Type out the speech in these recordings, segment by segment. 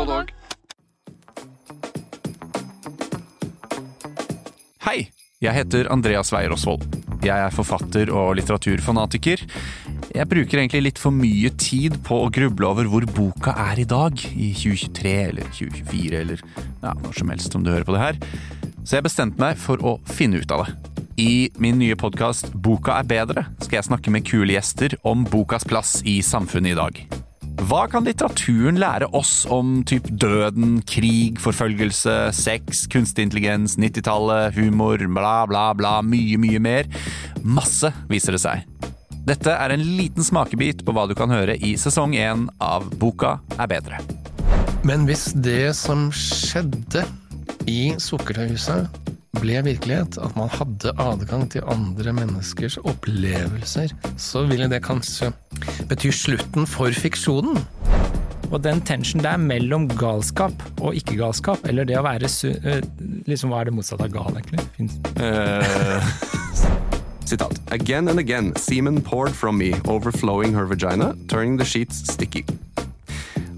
Både og. Hei, jeg heter Andreas Weier Osvold. Jeg er forfatter og litteraturfanatiker. Jeg bruker egentlig litt for mye tid på å gruble over hvor boka er i dag, i 2023 eller 2024 eller ja, når som helst om du hører på det her. Så jeg bestemte meg for å finne ut av det. I min nye podkast Boka er bedre skal jeg snakke med kule gjester om bokas plass i samfunnet i dag. Hva kan litteraturen lære oss om typ døden, krig, forfølgelse, sex, kunstig intelligens, 90-tallet, humor, bla, bla, bla, mye, mye mer? Masse, viser det seg. Dette er en liten smakebit på hva du kan høre i sesong én av Boka er bedre. Men hvis det som skjedde i Sukkertøyhuset ble virkelighet, at man hadde adgang til andre menneskers opplevelser, så ville det kanskje bety slutten for fiksjonen. Og den tensionen der mellom galskap og ikke-galskap, eller det å være su eh, liksom Hva er det motsatte av gal, egentlig? Finnes- Eh, Sitat. Again and again, semen poured from me, overflowing her vagina, turning the sheets sticky.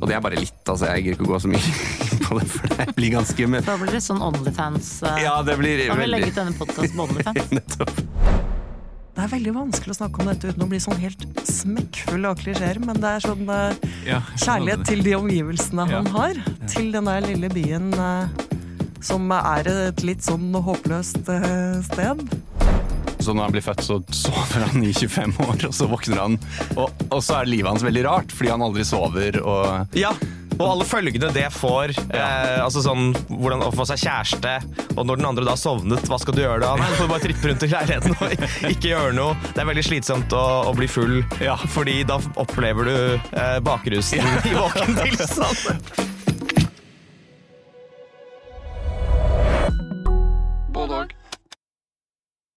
Og det er bare litt, altså. Jeg gidder ikke å gå så mye på det, for det blir ganske med Da blir det sånn Onlyfans. eh, Ja, det blir Da vil vi legge ut denne podkasten på Onlyfans. Nettopp. Det er veldig vanskelig å snakke om dette uten å bli sånn helt smekkfull av klisjeer, men det er sånn eh, kjærlighet til de omgivelsene han har. Til den der lille byen uh, som er et litt sånn håpløst uh, sted. Så når han blir født, så sover han i 25 år, og så våkner han. Og, og så er livet hans veldig rart, fordi han aldri sover og Ja, og alle følgene det får. Eh, altså sånn, hvordan Å få seg kjæreste, og når den andre da sovnet, hva skal du gjøre da? Nei, du får bare trippe rundt i leiligheten og ikke gjøre noe. Det er veldig slitsomt å, å bli full, fordi da opplever du eh, bakrusen i våken tilstand. Både og.